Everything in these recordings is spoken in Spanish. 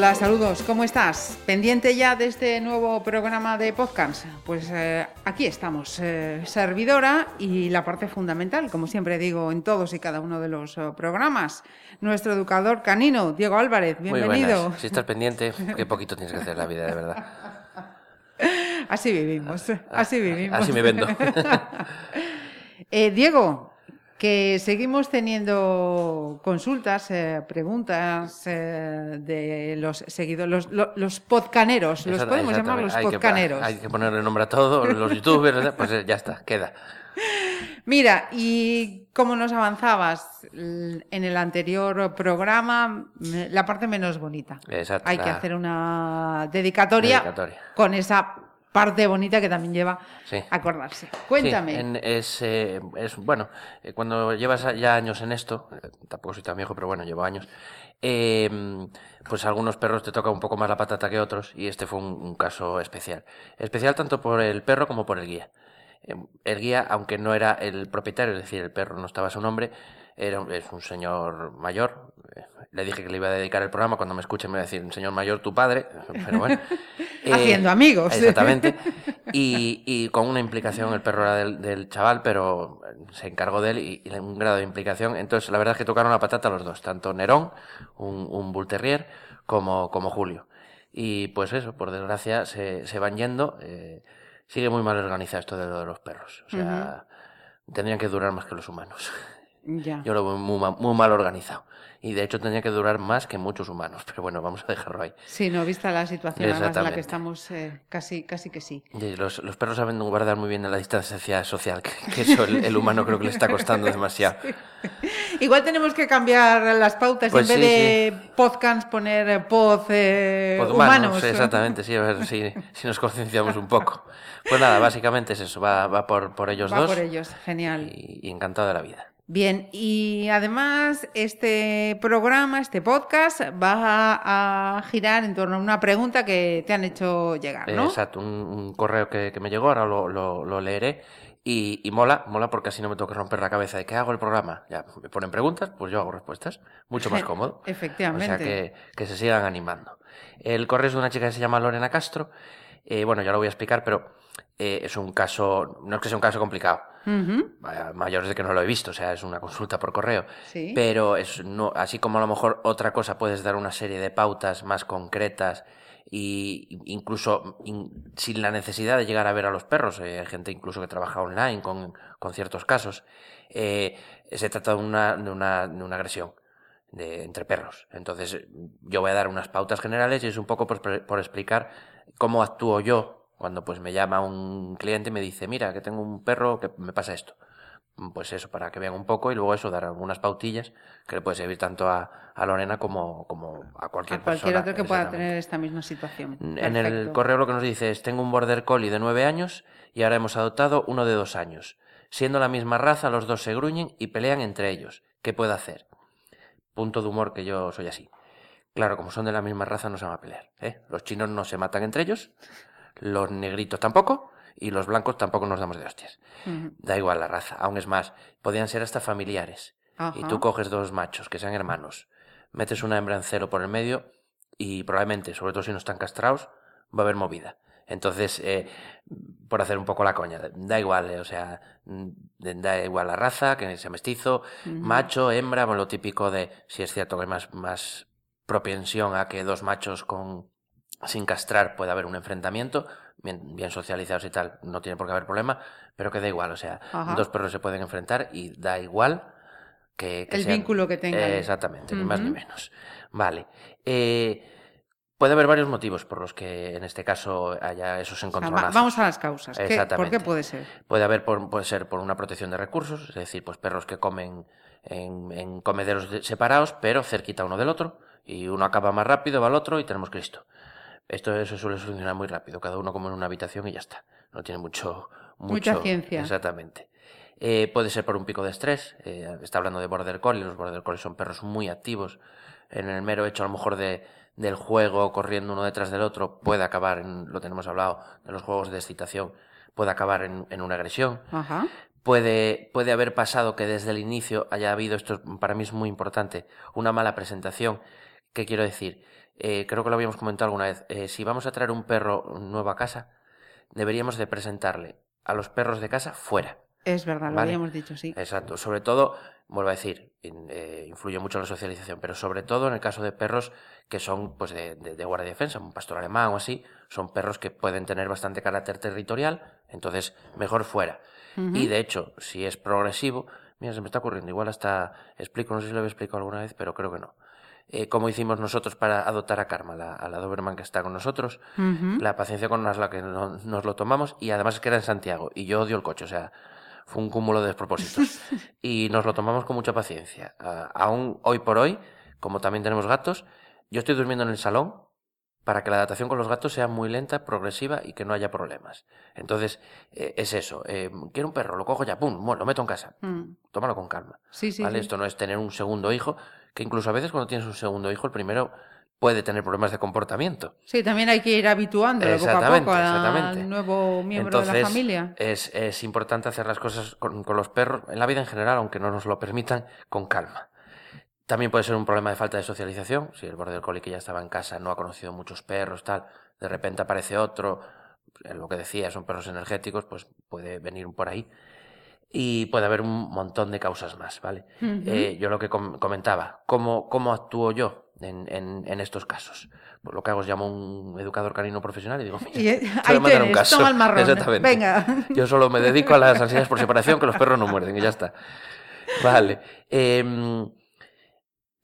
Hola, saludos, ¿cómo estás? ¿Pendiente ya de este nuevo programa de podcast? Pues eh, aquí estamos, eh, servidora y la parte fundamental, como siempre digo en todos y cada uno de los eh, programas, nuestro educador canino, Diego Álvarez, bienvenido. Muy. Si estás pendiente, qué poquito tienes que hacer la vida, de verdad. Así vivimos, así vivimos. Así me vendo. Eh, Diego, que seguimos teniendo consultas, eh, preguntas eh, de los seguidores, los, los, los podcaneros, los podemos llamar los exactamente. Hay que- podcaneros. Hay que ponerle nombre a todo, los youtubers, ¿verdad? pues eh, ya está, queda. Mira, y como nos avanzabas l- en el anterior programa, m- la parte menos bonita. Exacto, Hay que hacer una dedicatoria, Dedicatoria. con esa parte bonita que también lleva Sí. acordarse. Cuéntame. Sí, en- eh, es, bueno, eh, cuando llevas ya años en esto, eh, tampoco soy tan viejo, pero bueno, llevo años, eh, pues a algunos perros te toca un poco más la patata que otros y este fue un, un caso especial. Especial tanto por el perro como por el guía. Eh, El guía, aunque no era el propietario, es decir, el perro no estaba a su nombre, era, un- es un señor mayor. Le dije que le iba a dedicar el programa, cuando me escuche me va a decir, señor mayor, tu padre, pero bueno. Eh, Haciendo amigos. Exactamente. Y, y con una implicación, el perro era del, del chaval, pero se encargó de él y, y un grado de implicación. Entonces, la verdad es que tocaron la patata los dos, tanto Nerón, un, un bull terrier, como, como Julio. Y pues eso, por desgracia, se, se van yendo. eh, sigue muy mal organizado esto de lo de los perros. O sea, tendrían que durar más que los humanos. Ya. Yo lo veo muy, ma- muy mal organizado. Y de hecho tendría que durar más que muchos humanos. Pero bueno, vamos a dejarlo ahí. Sí, no, vista la situación además en la que estamos, eh, casi, casi que sí. Y los, los perros saben guardar muy bien la distancia social, que, que eso el, el humano creo que le está costando demasiado. Igual tenemos que cambiar las pautas Pues en vez sí, de podcast poner eh, pod, eh, Pod humanos. exactamente, sí, a ver si, si nos concienciamos un poco. Pues nada, básicamente es eso, va, va por, por ellos Va dos. por ellos, genial. Y, y encantado de la vida. Bien, y además este programa, este podcast, va a, a girar en torno a una pregunta que te han hecho llegar, ¿no? Exacto, un, un correo que, que me llegó, ahora lo, lo, lo leeré. Y, y mola, mola porque así no me tengo que romper la cabeza de qué hago el programa. Ya me ponen preguntas, pues yo hago respuestas. Mucho más cómodo. Efectivamente. O sea que, que se sigan animando. El correo es de una chica que se llama Lorena Castro. Eh, bueno, ya lo voy a explicar, pero eh, es un caso, no es que sea un caso complicado. Ujú, Vaya, Mayor es de que no lo he visto, o sea, es una consulta por correo. Sí. Pero es no, así como a lo mejor otra cosa puedes dar una serie de pautas más concretas y incluso in- sin la necesidad de llegar a ver a los perros. eh, hay gente incluso que trabaja online con, con ciertos casos. eh, se trata de una, de una, de una agresión de, entre perros. Entonces, yo voy a dar unas pautas generales y es un poco por, por explicar cómo actúo yo cuando pues me llama un cliente y me dice, mira, que tengo un perro que me pasa esto. Pues eso, para que vean un poco y luego eso, dar algunas pautillas que le puede servir tanto a, a Lorena como, como a cualquier a cualquier persona. otro que pueda tener esta misma situación. En el correo lo que nos dice es, tengo un border collie de nueve años y ahora hemos adoptado uno de dos años. Siendo la misma raza, los dos se gruñen y pelean entre ellos. ¿Qué puedo hacer? Punto de humor que yo soy así. Claro, como son de la misma raza no se van a pelear. ¿eh? Los chinos no se matan entre ellos, los negritos tampoco y los blancos tampoco nos damos de hostias. Da igual la raza. Aún es más, podían ser hasta familiares. Y tú coges dos machos que sean hermanos, metes una hembra en celo por el medio y probablemente, sobre todo si no están castrados, va a haber movida. Entonces, eh, por hacer un poco la coña, da igual, eh, o sea, mm, da igual la raza, que sea mestizo, macho, hembra, bueno, lo típico de, si es cierto que hay más, más propensión a que dos machos con sin castrar pueda haber un enfrentamiento, bien, bien socializados y tal, no tiene por qué haber problema, pero que da igual, o sea, Ajá. dos perros se pueden enfrentar y da igual que, que El sean- vínculo que tengan. Eh, exactamente, ni más ni menos. Vale. Eh, puede haber varios motivos por los que en este caso haya esos encontronazos. va- vamos a las causas. ¿Qué- ¿Por Exactamente. qué puede ser? Puede haber por, puede ser por una protección de recursos, es decir, pues perros que comen en, en comederos de- separados, pero cerquita uno del otro, y uno acaba más rápido, va al otro y tenemos Cristo. Esto eso suele solucionar muy rápido, cada uno come en una habitación y ya está. No tiene mucho, Mucha mucho ciencia. Exactamente. Eh, puede ser por un pico de estrés. eh, está hablando de border collie. Los border collie son perros muy activos. En el mero hecho, a lo mejor, de, del juego, corriendo uno detrás del otro, puede acabar, en, lo tenemos hablado, de los juegos de excitación, puede acabar en, en una agresión. Ajá. Puede, puede haber pasado que desde el inicio haya habido, esto para mí es muy importante, una mala presentación. ¿Qué quiero decir? Eh, creo que lo habíamos comentado alguna vez. Eh, si vamos a traer un perro nuevo a casa, deberíamos de presentarle a los perros de casa fuera. Es verdad, lo Vale. habíamos dicho, sí. Exacto. Sobre todo, vuelvo a decir, eh, influye mucho la socialización, pero sobre todo en el caso de perros que son pues de, de, de guardia y defensa, un pastor alemán o así, son perros que pueden tener bastante carácter territorial, entonces mejor fuera. Y de hecho, si es progresivo, mira, se me está ocurriendo, igual hasta explico, no sé si lo había explicado alguna vez, pero creo que no. Eh, como hicimos nosotros para adoptar a Karma, la, a la Doberman que está con nosotros, la paciencia con la que no- nos lo tomamos y además es que era en Santiago y yo odio el coche, o sea, fue un cúmulo de despropósitos. y nos lo tomamos con mucha paciencia. Ah, aún hoy por hoy, como también tenemos gatos, yo estoy durmiendo en el salón para que la adaptación con los gatos sea muy lenta, progresiva y que no haya problemas. Entonces, eh, es eso. eh, quiero un perro, lo cojo ya, pum, bueno, lo meto en casa. Mm. Tómalo con calma. Sí, sí. ¿vale? sí. Esto no es tener un segundo hijo, que incluso a veces cuando tienes un segundo hijo, el primero puede tener problemas de comportamiento. Sí, también hay que ir habituándolo poco a poco al nuevo miembro de la familia. Es, es importante hacer las cosas con, con los perros, en la vida en general, aunque no nos lo permitan, con calma. También puede ser un problema de falta de socialización. Si el border collie que ya estaba en casa no ha conocido muchos perros, tal, de repente aparece otro, eh, lo que decía, son perros energéticos, pues puede venir por ahí. Y puede haber un montón de causas más, ¿vale? Eh, yo lo que com- comentaba, ¿cómo, cómo actúo yo en, en- en estos casos? Pues lo que hago es llamo a un educador canino profesional y digo, mira, Y, ahí un caso. toma el marrón. Exactamente. Venga. Yo solo me dedico a las ansiedades por separación, que los perros no muerden y ya está. Vale. Em,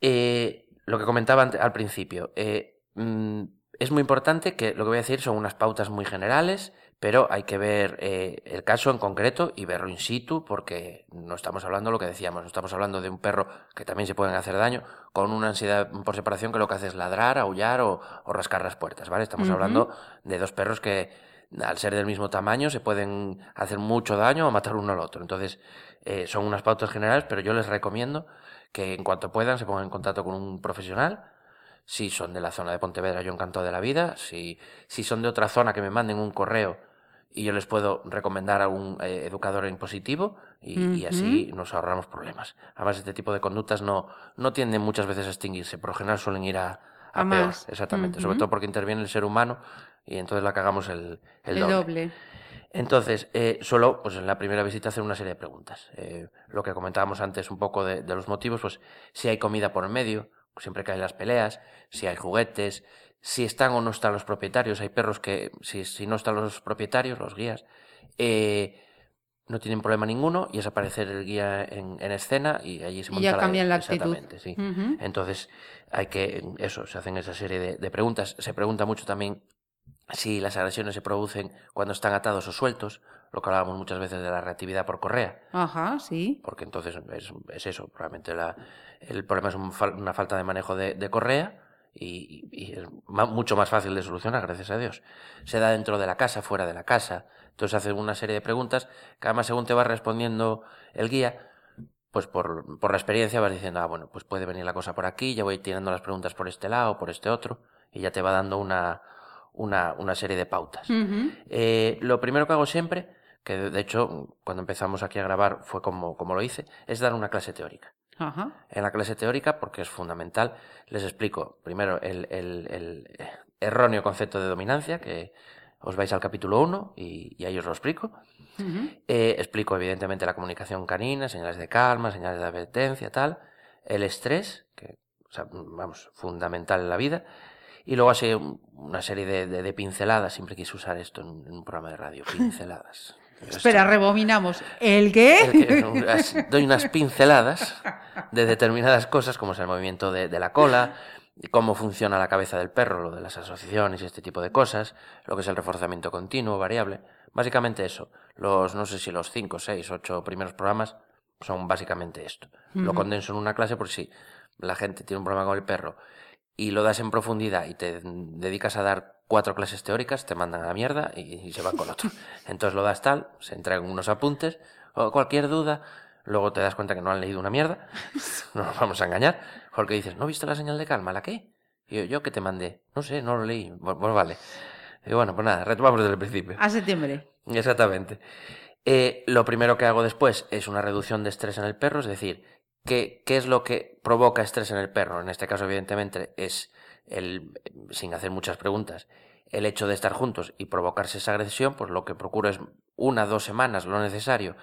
eh, lo que comentaba al principio. eh, mm, es muy importante que lo que voy a decir son unas pautas muy generales, pero hay que ver eh, el caso en concreto y verlo in situ, porque no estamos hablando lo que decíamos, no estamos hablando de un perro que también se pueden hacer daño con una ansiedad por separación que lo que hace es ladrar, aullar o, o rascar las puertas, ¿vale? Estamos hablando de dos perros que al ser del mismo tamaño se pueden hacer mucho daño o matar uno al otro. Entonces, eh, son unas pautas generales, pero yo les recomiendo que en cuanto puedan se pongan en contacto con un profesional. Si son de la zona de Pontevedra, yo encantado de la vida. Si, si son de otra zona, que me manden un correo y yo les puedo recomendar a un eh, educador en positivo y, y así nos ahorramos problemas. Además, este tipo de conductas no, no tienden muchas veces a extinguirse, por lo general suelen ir a, a, A peor. más. Exactamente, sobre todo porque interviene el ser humano y entonces la cagamos el, el El doble. doble. Entonces, eh, solo pues en la primera visita hacer una serie de preguntas. Eh, lo que comentábamos antes un poco de, de los motivos, pues si hay comida por medio, siempre que hay las peleas, si hay juguetes, si están o no están los propietarios. Hay perros que, si, si no están los propietarios, los guías, eh, no tienen problema ninguno y es aparecer el guía en, en escena y allí se Y monta ya cambian la actitud. Exactamente, sí. Entonces, hay que, eso, se hacen esa serie de, de preguntas. Se pregunta mucho también si las agresiones se producen cuando están atados o sueltos, lo que hablábamos muchas veces de la reactividad por correa, Ajá, sí. porque entonces es, es eso, probablemente la, el problema es un una falta de manejo de, de correa y, es mucho más fácil de solucionar, gracias a Dios. Se da dentro de la casa, fuera de la casa, entonces hace una serie de preguntas que además según te va respondiendo el guía, pues por, por la experiencia vas diciendo, ah, bueno, pues puede venir la cosa por aquí, ya voy tirando las preguntas por este lado, por este otro, y ya te va dando una, una, una serie de pautas. Eh, lo primero que hago siempre, que de hecho cuando empezamos aquí a grabar fue como, como lo hice, es dar una clase teórica. Ajá. En la clase teórica, porque es fundamental, les explico primero el, el- el erróneo concepto de dominancia, que os vais al capítulo 1 y, y ahí os lo explico. Eh, explico evidentemente la comunicación canina, señales de calma, señales de advertencia, tal. El estrés, que o sea, vamos, fundamental en la vida. Y luego así un- una serie de, de- de pinceladas, siempre quise usar esto en, en un programa de radio, pinceladas. Espera, rebobinamos. ¿El qué? El que- doy unas pinceladas de determinadas cosas, como es el movimiento de, de la cola, cómo funciona la cabeza del perro, lo de las asociaciones y este tipo de cosas, lo que es el reforzamiento continuo, variable. Básicamente eso. Los, no sé si los 5, 6, 8 primeros programas son básicamente esto. Lo condenso en una clase por si la gente tiene un problema con el perro y lo das en profundidad y te dedicas a dar cuatro clases teóricas, te mandan a la mierda y, y se van con otro. Entonces lo das tal, se entregan unos apuntes, o cualquier duda, luego te das cuenta que no han leído una mierda, no nos vamos a engañar, porque dices, ¿no viste la señal de calma? ¿La qué? Y yo, yo que te mandé, no sé, no lo leí, pues, pues vale. Y bueno, pues nada, retomamos desde el principio. A septiembre. Exactamente. Eh, lo primero que hago después es una reducción de estrés en el perro, es decir, ¿qué, ¿qué es lo que provoca estrés en el perro? En este caso, evidentemente, es el, sin hacer muchas preguntas, el hecho de estar juntos y provocarse esa agresión, pues lo que procuro es una, dos semanas, lo necesario,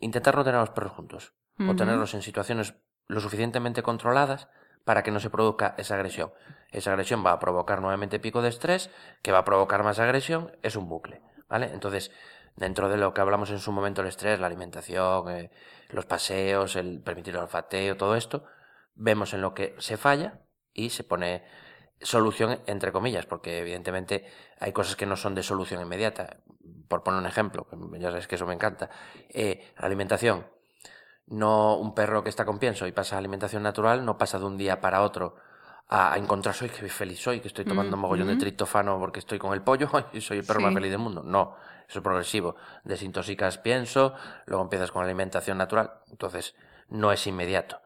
intentar no tener a los perros juntos, o tenerlos en situaciones lo suficientemente controladas para que no se produzca esa agresión. Esa agresión va a provocar nuevamente pico de estrés, que va a provocar más agresión, es un bucle, ¿vale? Entonces, dentro de lo que hablamos en su momento, el estrés, la alimentación, eh, los paseos, el permitir el olfateo, todo esto, vemos en lo que se falla y se pone solución entre comillas, porque evidentemente hay cosas que no son de solución inmediata. Por poner un ejemplo, ya sabes que eso me encanta. Eh, la alimentación. No un perro que está con pienso y pasa a alimentación natural, no pasa de un día para otro a, encontrar soy que feliz soy, que estoy tomando un mogollón de triptofano porque estoy con el pollo y soy el perro más feliz del mundo. No, eso es progresivo. Desintoxicas pienso, luego empiezas con alimentación natural, entonces no es inmediato.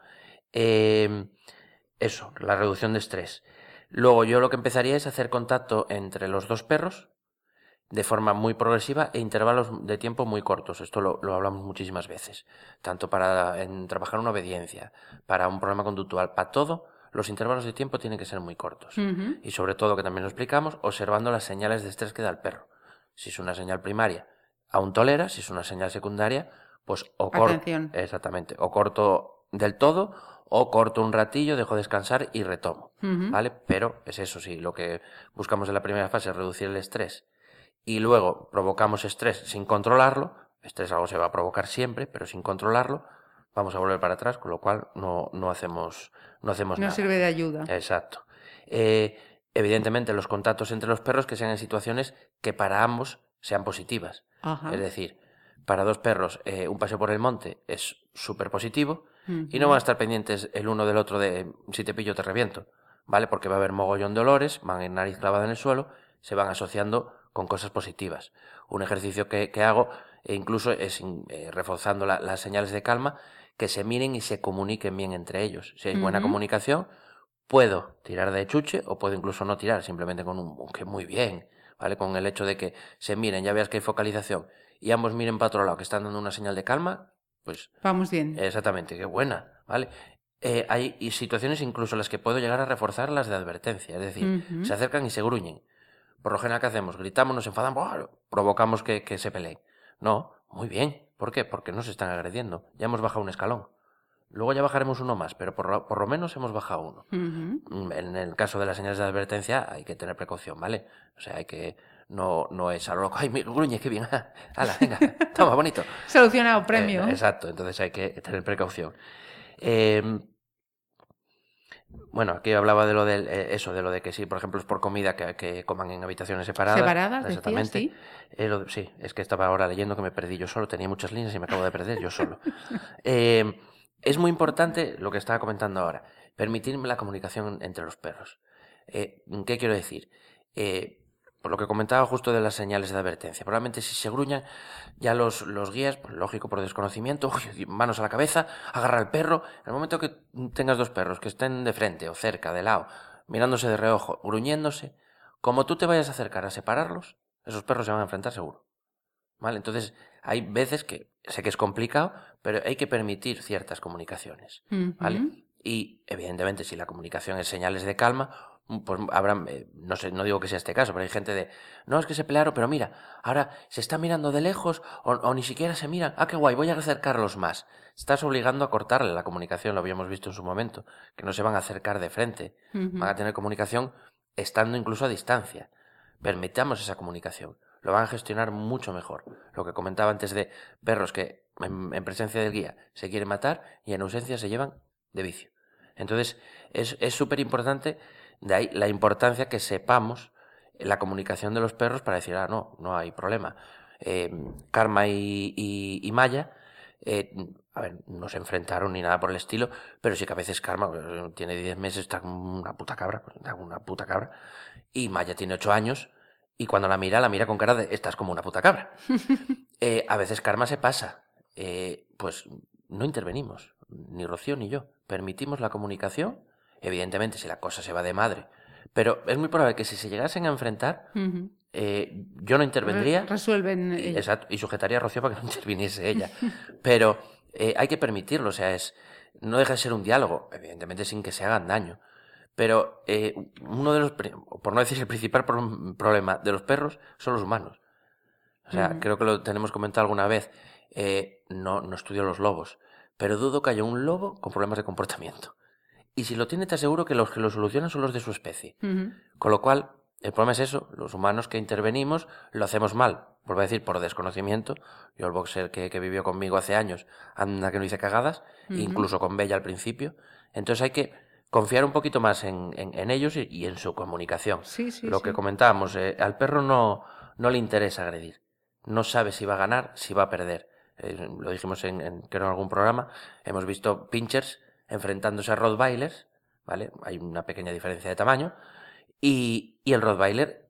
Eh, eso, la reducción de estrés. Luego yo lo que empezaría es hacer contacto entre los dos perros de forma muy progresiva e intervalos de tiempo muy cortos. Esto lo, hablamos muchísimas veces. Tanto para en trabajar una obediencia, para un problema conductual, para todo, los intervalos de tiempo tienen que ser muy cortos. Y sobre todo, que también lo explicamos, observando las señales de estrés que da el perro. Si es una señal primaria, aún tolera, si es una señal secundaria, pues o corto. Exactamente. O corto del todo o corto un ratillo, dejo descansar y retomo, ¿vale? Pero es eso, sí, lo que buscamos en la primera fase es reducir el estrés y luego provocamos estrés sin controlarlo, estrés algo se va a provocar siempre, pero sin controlarlo, vamos a volver para atrás, con lo cual no, no hacemos, no hacemos nada. No sirve de ayuda. Exacto. Eh, evidentemente, los contactos entre los perros que sean en situaciones que para ambos sean positivas. Es decir, para dos perros, eh, un paseo por el monte es súper positivo, y no van a estar pendientes el uno del otro de si te pillo te reviento, ¿vale? Porque va a haber mogollón de olores, van a ir nariz clavada en el suelo, se van asociando con cosas positivas. Un ejercicio que, hago, e incluso es eh, reforzando las señales de calma, que se miren y se comuniquen bien entre ellos. Si hay buena comunicación, puedo tirar de chuche o puedo incluso no tirar, simplemente con un que muy bien, ¿vale? Con el hecho de que se miren, ya veas que hay focalización y ambos miren para otro lado, que están dando una señal de calma, pues... Vamos bien. Exactamente, qué buena, ¿vale? Eh, hay situaciones incluso en las que puedo llegar a reforzar las de advertencia, es decir, se acercan y se gruñen. Por lo general, ¿qué hacemos? Gritamos, nos enfadamos, provocamos que, se peleen. No, muy bien. ¿Por qué? Porque no se están agrediendo. Ya hemos bajado un escalón. Luego ya bajaremos uno más, pero por, lo menos hemos bajado uno. Mm, en el caso de las señales de advertencia hay que tener precaución, ¿vale? O sea, hay que no, no es a lo loco, ay, mi gruñe, qué bien, hala, venga, toma, bonito. Solucionado, premio. Eh, exacto, entonces hay que tener precaución. Em, bueno, aquí hablaba de lo de eh, eso, de lo de que sí, por ejemplo, es por comida que, coman en habitaciones separadas. Separadas, exactamente. sí. Eh, sí, es que estaba ahora leyendo que me perdí yo solo, tenía muchas líneas y me acabo de perder yo solo. Em, es muy importante lo que estaba comentando ahora, permitirme la comunicación entre los perros. ¿Qué quiero decir? por lo que comentaba justo de las señales de advertencia. Probablemente si se gruñan, ya los, los guías, lógico por desconocimiento, manos a la cabeza, agarra al perro. En el momento que tengas dos perros que estén de frente o cerca, de lado, mirándose de reojo, gruñéndose, como tú te vayas a acercar a separarlos, esos perros se van a enfrentar seguro. ¿Vale? Entonces, hay veces que sé que es complicado, pero hay que permitir ciertas comunicaciones. ¿Vale? Y, evidentemente, si la comunicación es señales de calma, Mm, pues habrá, eh, no sé, no digo que sea este caso, pero hay gente de, no, es que se pelearon, pero mira, ahora se está mirando de lejos o, ni siquiera se miran, ah, qué guay, voy a acercarlos más. Estás obligando a cortarle la comunicación, lo habíamos visto en su momento, que no se van a acercar de frente, van a tener comunicación estando incluso a distancia. Permitamos esa comunicación, lo van a gestionar mucho mejor. Lo que comentaba antes de perros que en, en presencia del guía se quieren matar y en ausencia se llevan de vicio. Entonces, es súper importante de ahí la importancia que sepamos la comunicación de los perros para decir, ah, no, no hay problema. Eh, Karma y, Maya, eh, a ver, no se enfrentaron ni nada por el estilo, pero sí que a veces Karma pues, tiene 10 meses, está como una puta cabra, pues, está como una puta cabra, y Maya tiene 8 años, y cuando la mira, la mira con cara de, estás como una puta cabra. Eh, a veces Karma se pasa, eh, pues no intervenimos, ni Rocío ni yo. Permitimos la comunicación, evidentemente si la cosa se va de madre, pero es muy probable que si se llegasen a enfrentar, eh, yo no intervendría Re- Resuelven. y, exacto, y sujetaría a Rocío para que no interviniese ella. Pero hay que permitirlo, o sea, es no deja de ser un diálogo, evidentemente sin que se hagan daño. Pero eh, uno de los, por no decir el principal pro- problema de los perros, son los humanos. O sea, creo que lo tenemos comentado alguna vez. eh, no, no estudio los lobos, pero dudo que haya un lobo con problemas de comportamiento. Y si lo tiene, te aseguro que los que lo solucionan son los de su especie. Con lo cual, el problema es eso, los humanos que intervenimos lo hacemos mal, vuelvo a decir, por desconocimiento. Yo el boxer que, que vivió conmigo hace años, anda que no hice cagadas, incluso con Bella al principio. Entonces hay que confiar un poquito más en, en- en ellos y, y en su comunicación. Sí, sí, lo sí. que comentábamos, eh, al perro no, no le interesa agredir. No sabe si va a ganar, si va a perder. Eh, lo dijimos en, en, creo en algún programa. Hemos visto pinchers enfrentándose a Rottweilers, ¿vale? Hay una pequeña diferencia de tamaño. Y, y el Rottweiler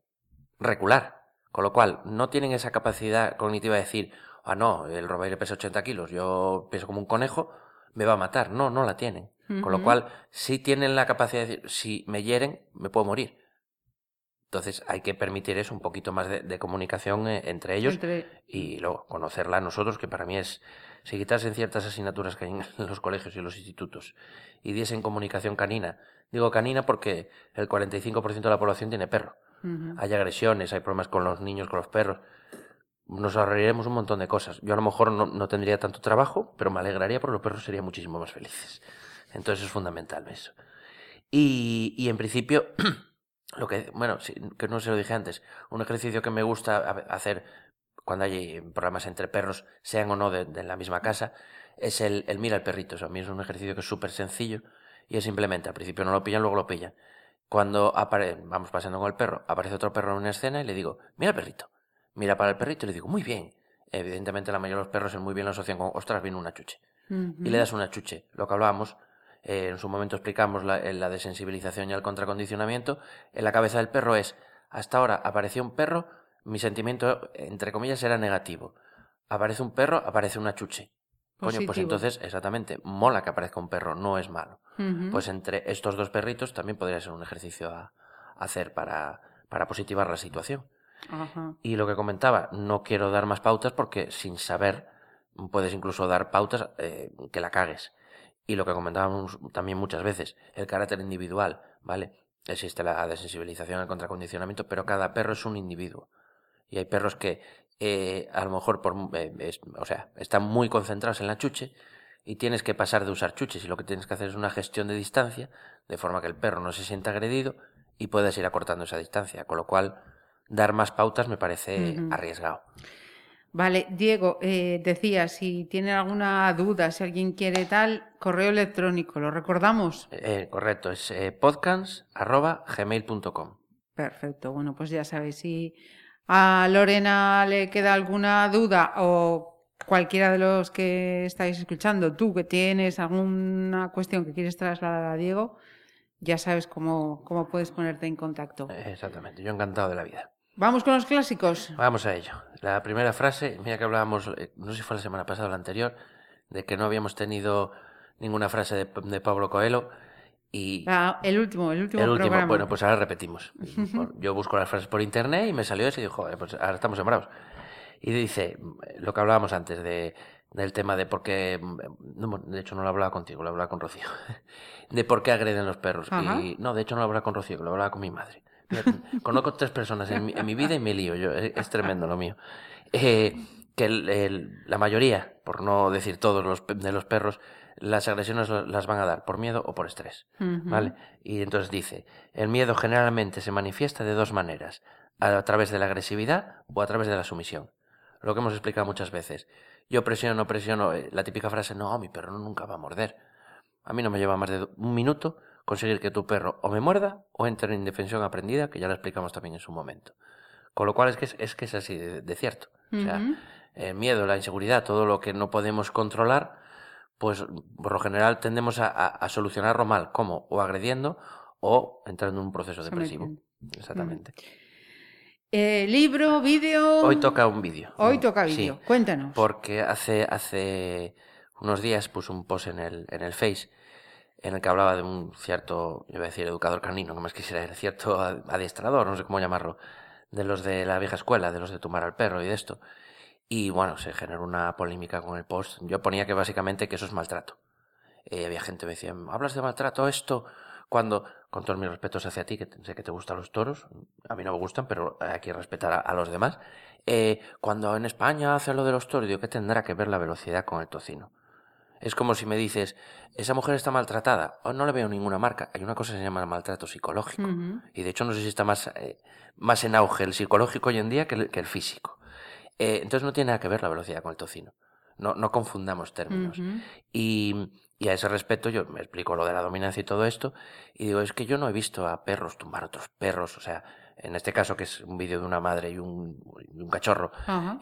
recular. Con lo cual, no tienen esa capacidad cognitiva de decir, ah, no, el Rottweiler pesa 80 kilos, yo peso como un conejo, me va a matar. No, no la tienen. Con lo cual, sí tienen la capacidad de decir, si me hieren, me puedo morir. Entonces hay que permitir eso, un poquito más de, de comunicación eh, entre ellos Entre- y luego conocerla a nosotros, que para mí es, si quitasen ciertas asignaturas que hay en los colegios y los institutos y diesen comunicación canina, digo canina porque el 45% de la población tiene perro. Hay agresiones, hay problemas con los niños, con los perros. Nos ahorraríamos un montón de cosas. Yo a lo mejor no, no tendría tanto trabajo, pero me alegraría porque los perros serían muchísimo más felices. Entonces es fundamental eso. Y, y en principio, lo que, bueno, sí, que no se lo dije antes, un ejercicio que me gusta hacer cuando hay programas entre perros, sean o no de, de la misma casa, es el, el mira al perrito. A mí es un ejercicio que es súper sencillo y es simplemente, al principio no lo pillan, luego lo pillan. Cuando apare vamos paseando con el perro, aparece otro perro en una escena y le digo, mira al perrito. Mira para el perrito y le digo, muy bien. Evidentemente la mayoría de los perros el muy bien lo asocian con, ostras, viene una chuche. Y le das una chuche. Lo que hablábamos, eh, en su momento explicamos la, eh, la desensibilización y el contracondicionamiento. En la cabeza del perro es, hasta ahora apareció un perro, mi sentimiento, entre comillas, era negativo. Aparece un perro, aparece una chuche. Coño, pues entonces, exactamente, mola que aparezca un perro, no es malo. Pues entre estos dos perritos también podría ser un ejercicio a, a hacer para, para positivar la situación. Y lo que comentaba, no quiero dar más pautas porque sin saber puedes incluso dar pautas eh, que la cagues. Y lo que comentábamos también muchas veces, el carácter individual, ¿vale? Existe la desensibilización, el contracondicionamiento, pero cada perro es un individuo. Y hay perros que eh, a lo mejor por, eh, es- o sea, están muy concentrados en la chuche y tienes que pasar de usar chuches y lo que tienes que hacer es una gestión de distancia de forma que el perro no se sienta agredido y puedas ir acortando esa distancia. Con lo cual, dar más pautas me parece arriesgado. Vale, Diego, eh, decía, si tienen alguna duda, si alguien quiere tal, correo electrónico, ¿lo recordamos? Eh, correcto, es eh. Perfecto, bueno, pues ya sabéis, si a Lorena le queda alguna duda o cualquiera de los que estáis escuchando, tú que tienes alguna cuestión que quieres trasladar a Diego, ya sabes cómo, cómo puedes ponerte en contacto. Exactamente, yo encantado de la vida. Vamos con los clásicos. Vamos a ello. La primera frase, mira que hablábamos, eh, no sé si fue la semana pasada o la anterior, de que no habíamos tenido ninguna frase de, de Pablo Coelho y Ah, el último, el último el último, programa. bueno, pues ahora repetimos. Yo busco las frases por internet y me salió eso y joder, pues ahora estamos sembrados. Y dice, lo que hablábamos antes de, del tema de por qué, no, de hecho no lo hablaba contigo, lo hablaba con Rocío, de por qué agreden los perros. Ajá. Y no, de hecho no lo hablaba con Rocío, lo hablaba con mi madre. Conozco tres personas en mi, en mi vida y me lío, yo, es, es tremendo lo mío. Eh, que el- el- la mayoría, por no decir todos los, de los perros, las agresiones las van a dar por miedo o por estrés. Ujú. ¿Vale? Y entonces dice, el miedo generalmente se manifiesta de dos maneras, a través de la agresividad o a través de la sumisión. Lo que hemos explicado muchas veces. Yo presiono, no presiono, eh, la típica frase, no, mi perro nunca va a morder. A mí no me lleva más de un minuto conseguir que tu perro o me muerda o entre en indefensión aprendida, que ya lo explicamos también en su momento. Con lo cual es que es, es que es así de, de cierto. O sea, Ujú. el miedo, la inseguridad, todo lo que no podemos controlar, pues por lo general tendemos a, a- a solucionarlo mal, como o agrediendo o entrando en un proceso depresivo. Exactamente. Eh, libro, vídeo. Hoy toca un vídeo. Hoy toca Sí, vídeo. Cuéntanos. Porque hace, hace unos días puse un post en el, en el Face en el que hablaba de un cierto, yo iba a decir educador canino, no más quisiera decir, cierto adiestrador, no sé cómo llamarlo, de los de la vieja escuela, de los de tumbar al perro y de esto. Y bueno, se generó una polémica con el post. Yo ponía que básicamente que eso es maltrato. Eh, había gente que me decía, ¿hablas de maltrato esto? Cuando, con todos mis respetos hacia ti, que sé que te gustan los toros, a mí no me gustan, pero hay que respetar a, los demás. Eh, cuando en España hacen lo de los toros, digo, ¿qué tendrá que ver la velocidad con el tocino? Es como si me dices, esa mujer está maltratada, o no le veo ninguna marca. Hay una cosa que se llama maltrato psicológico. Y de hecho no sé si está más, eh, más en auge el psicológico hoy en día que el, que el físico. Eh, entonces no tiene nada que ver la velocidad con el tocino. No, no confundamos términos. Y a ese respecto yo me explico lo de la dominancia y todo esto. Y digo, es que yo no he visto a perros tumbar a otros perros. O sea, en este caso que es un vídeo de una madre y un, y un cachorro.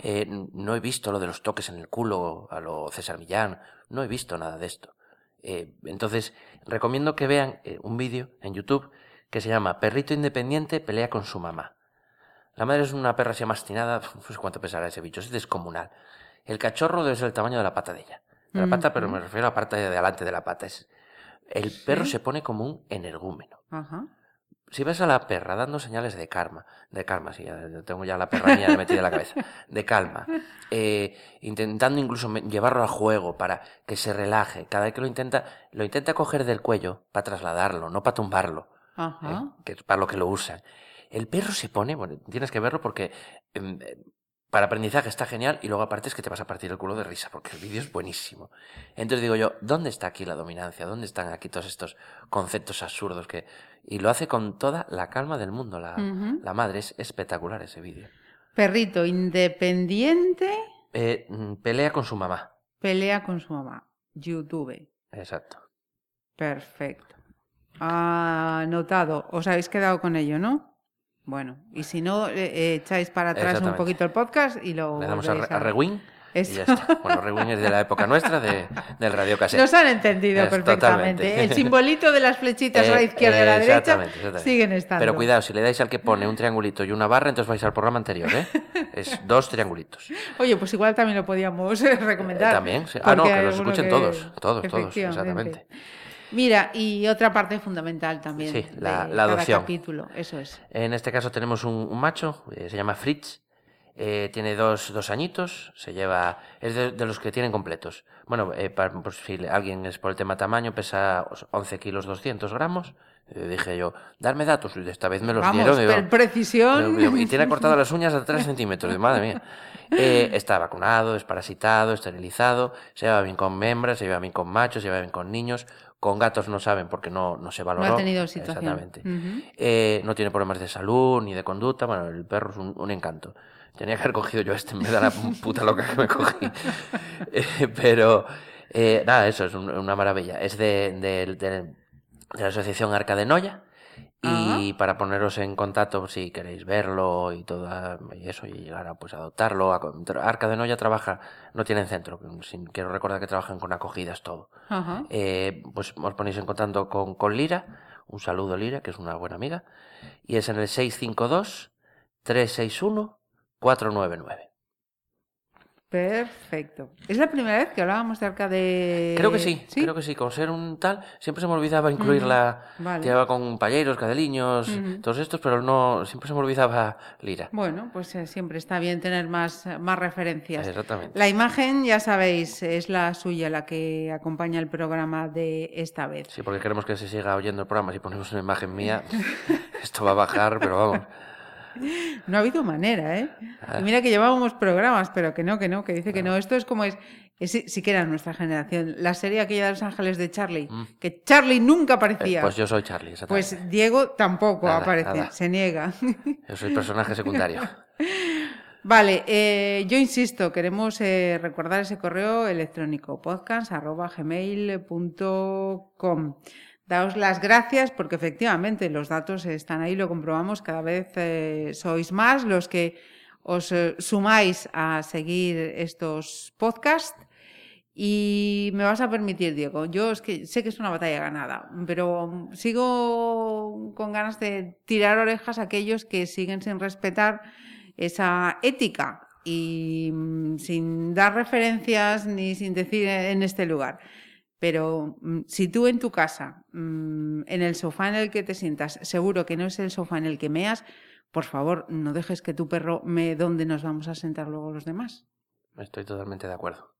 Eh, no he visto lo de los toques en el culo a lo César Millán. No he visto nada de esto. Eh, entonces, recomiendo que vean eh, un vídeo en YouTube que se llama Perrito Independiente pelea con su mamá. La madre es una perra así amastinada, no sé cuánto pesará ese bicho, es descomunal. El cachorro debe ser el tamaño de la pata de ella. De la pata, pero me refiero a la parte de adelante de la pata. Es, el perro se pone como un energúmeno. Ajá. Si ves a la perra dando señales de karma, de karma, sí, ya tengo ya la perra mía metida en la cabeza, de calma, eh, intentando incluso llevarlo al juego para que se relaje, cada vez que lo intenta, lo intenta coger del cuello para trasladarlo, no para tumbarlo, ¿eh? Ajá. que es para lo que lo usan. El perro se pone, bueno, tienes que verlo porque em, eh, para aprendizaje está genial y luego aparte es que te vas a partir el culo de risa porque el vídeo es buenísimo. Entonces digo yo, ¿dónde está aquí la dominancia? ¿Dónde están aquí todos estos conceptos absurdos que... Y lo hace con toda la calma del mundo la, la madre, es espectacular ese vídeo. Perrito independiente Eh, mm, pelea con su mamá. pelea con su mamá. YouTube. Exacto. Perfecto. Anotado. Os habéis quedado con ello, ¿no? Bueno, y si no, eh, eh, echáis para atrás un poquito el podcast y lo Le damos a, re- a rewind y ya está. Bueno, rewind es de la época nuestra de, del radio cassette. Nos han entendido Es perfectamente. totalmente. El simbolito de las flechitas a la Eh, izquierda y a la derecha exactamente, exactamente. siguen estando. Pero cuidado, si le dais al que pone un triangulito y una barra, entonces vais al programa anterior, ¿eh? Es dos triangulitos. Oye, pues igual también lo podíamos eh, recomendar. Eh, también, sí. Ah, no, que los escuchen que- todos, todos, todos, exactamente. Mira, y otra parte fundamental también Sí, la- de la cada adopción. capítulo, eso es. En este caso tenemos un, un macho, eh, se llama Fritz, eh, tiene dos, dos añitos, se lleva, es de, de los que tienen completos. Bueno, eh, para- por si alguien es por el tema tamaño, pesa 11 kilos 200 gramos. Eh, dije yo, darme datos, y esta vez me los Vamos, dieron. digo, precisión. Digo, Y tiene cortadas las uñas a 3 centímetros, madre mía. Eh, está vacunado, desparasitado, esterilizado, se lleva bien con hembras, se lleva bien con machos, se lleva bien con niños. Con gatos no saben porque no, no se valoró. No ha tenido situación. Exactamente. Eh, no tiene problemas de salud ni de conducta. Bueno, el perro es un, un encanto. Tenía que haber cogido yo este en vez de la puta loca que me cogí. Eh, pero, nada, eso es un- una maravilla. Es de, de- de- de la Asociación Arca de Noya. Y para poneros en contacto, si queréis verlo y todo y eso, y llegar a pues adoptarlo. Arca de Noya trabaja, no tienen centro, sin, quiero recordar que trabajan con acogidas todo. Eh, pues os ponéis en contacto con, con Lira. Un saludo, Lira, que es una buena amiga. Y es en el 652-361-499. Perfecto. ¿Es la primera vez que hablábamos de Arca de...? Creo que sí, creo que sí. Con ser un tal, siempre se me olvidaba incluirla. vale. Llevaba con payeros, cadeliños, todos estos, pero no, siempre se me olvidaba Lira. Bueno, pues eh, siempre está bien tener más, más referencias. Exactamente. La imagen, ya sabéis, es la suya, la que acompaña el programa de esta vez. Sí, porque queremos que se siga oyendo el programa. Si ponemos una imagen mía, esto va a bajar, pero vamos. No ha habido manera, ¿eh? Ah. Y mira que llevábamos programas, pero que no, que no, que dice que no. Esto es como es, es sí que era nuestra generación. La serie aquella de Los Ángeles de Charlie, que Charlie nunca Mm. Eh, aparecía. pues yo soy Charlie, exactamente. Pues Diego tampoco Nada, aparece, nada. se niega. Yo soy personaje secundario. Vale, eh, yo insisto, queremos eh, recordar ese correo electrónico podcast.gmail.com. Daos las gracias porque efectivamente los datos están ahí, lo comprobamos, cada vez eh, sois más los que os eh, sumáis a seguir estos podcasts Y me vas a permitir, Diego, yo sé que es una batalla ganada, pero sigo con ganas de tirar orejas a aquellos que siguen sin respetar esa ética y mm, sin dar referencias ni sin decir en este lugar. Pero mm, si tú en tu casa, mm, en el sofá en el que te sientas, seguro que no es el sofá en el que meas, por favor, no dejes que tu perro me donde nos vamos a sentar luego los demás. Estoy totalmente de acuerdo.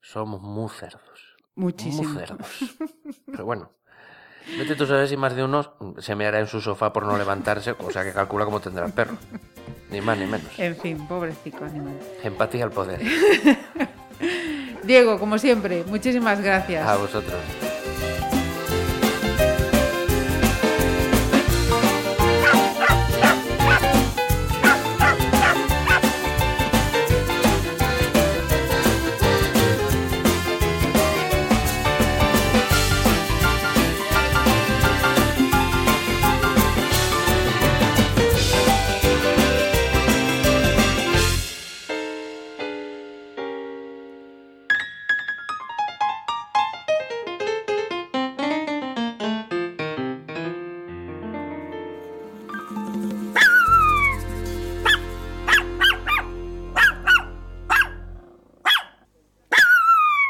Somos muy cerdos. Muchísimo. Muy cerdos. Pero bueno, vete tú sabes si más de uno se me hará en su sofá por no levantarse, o sea que calcula cómo tendrá el perro. Ni más ni menos. En fin, pobrecito animal. Empatía al poder. Diego, como siempre, muchísimas gracias. A vosotros.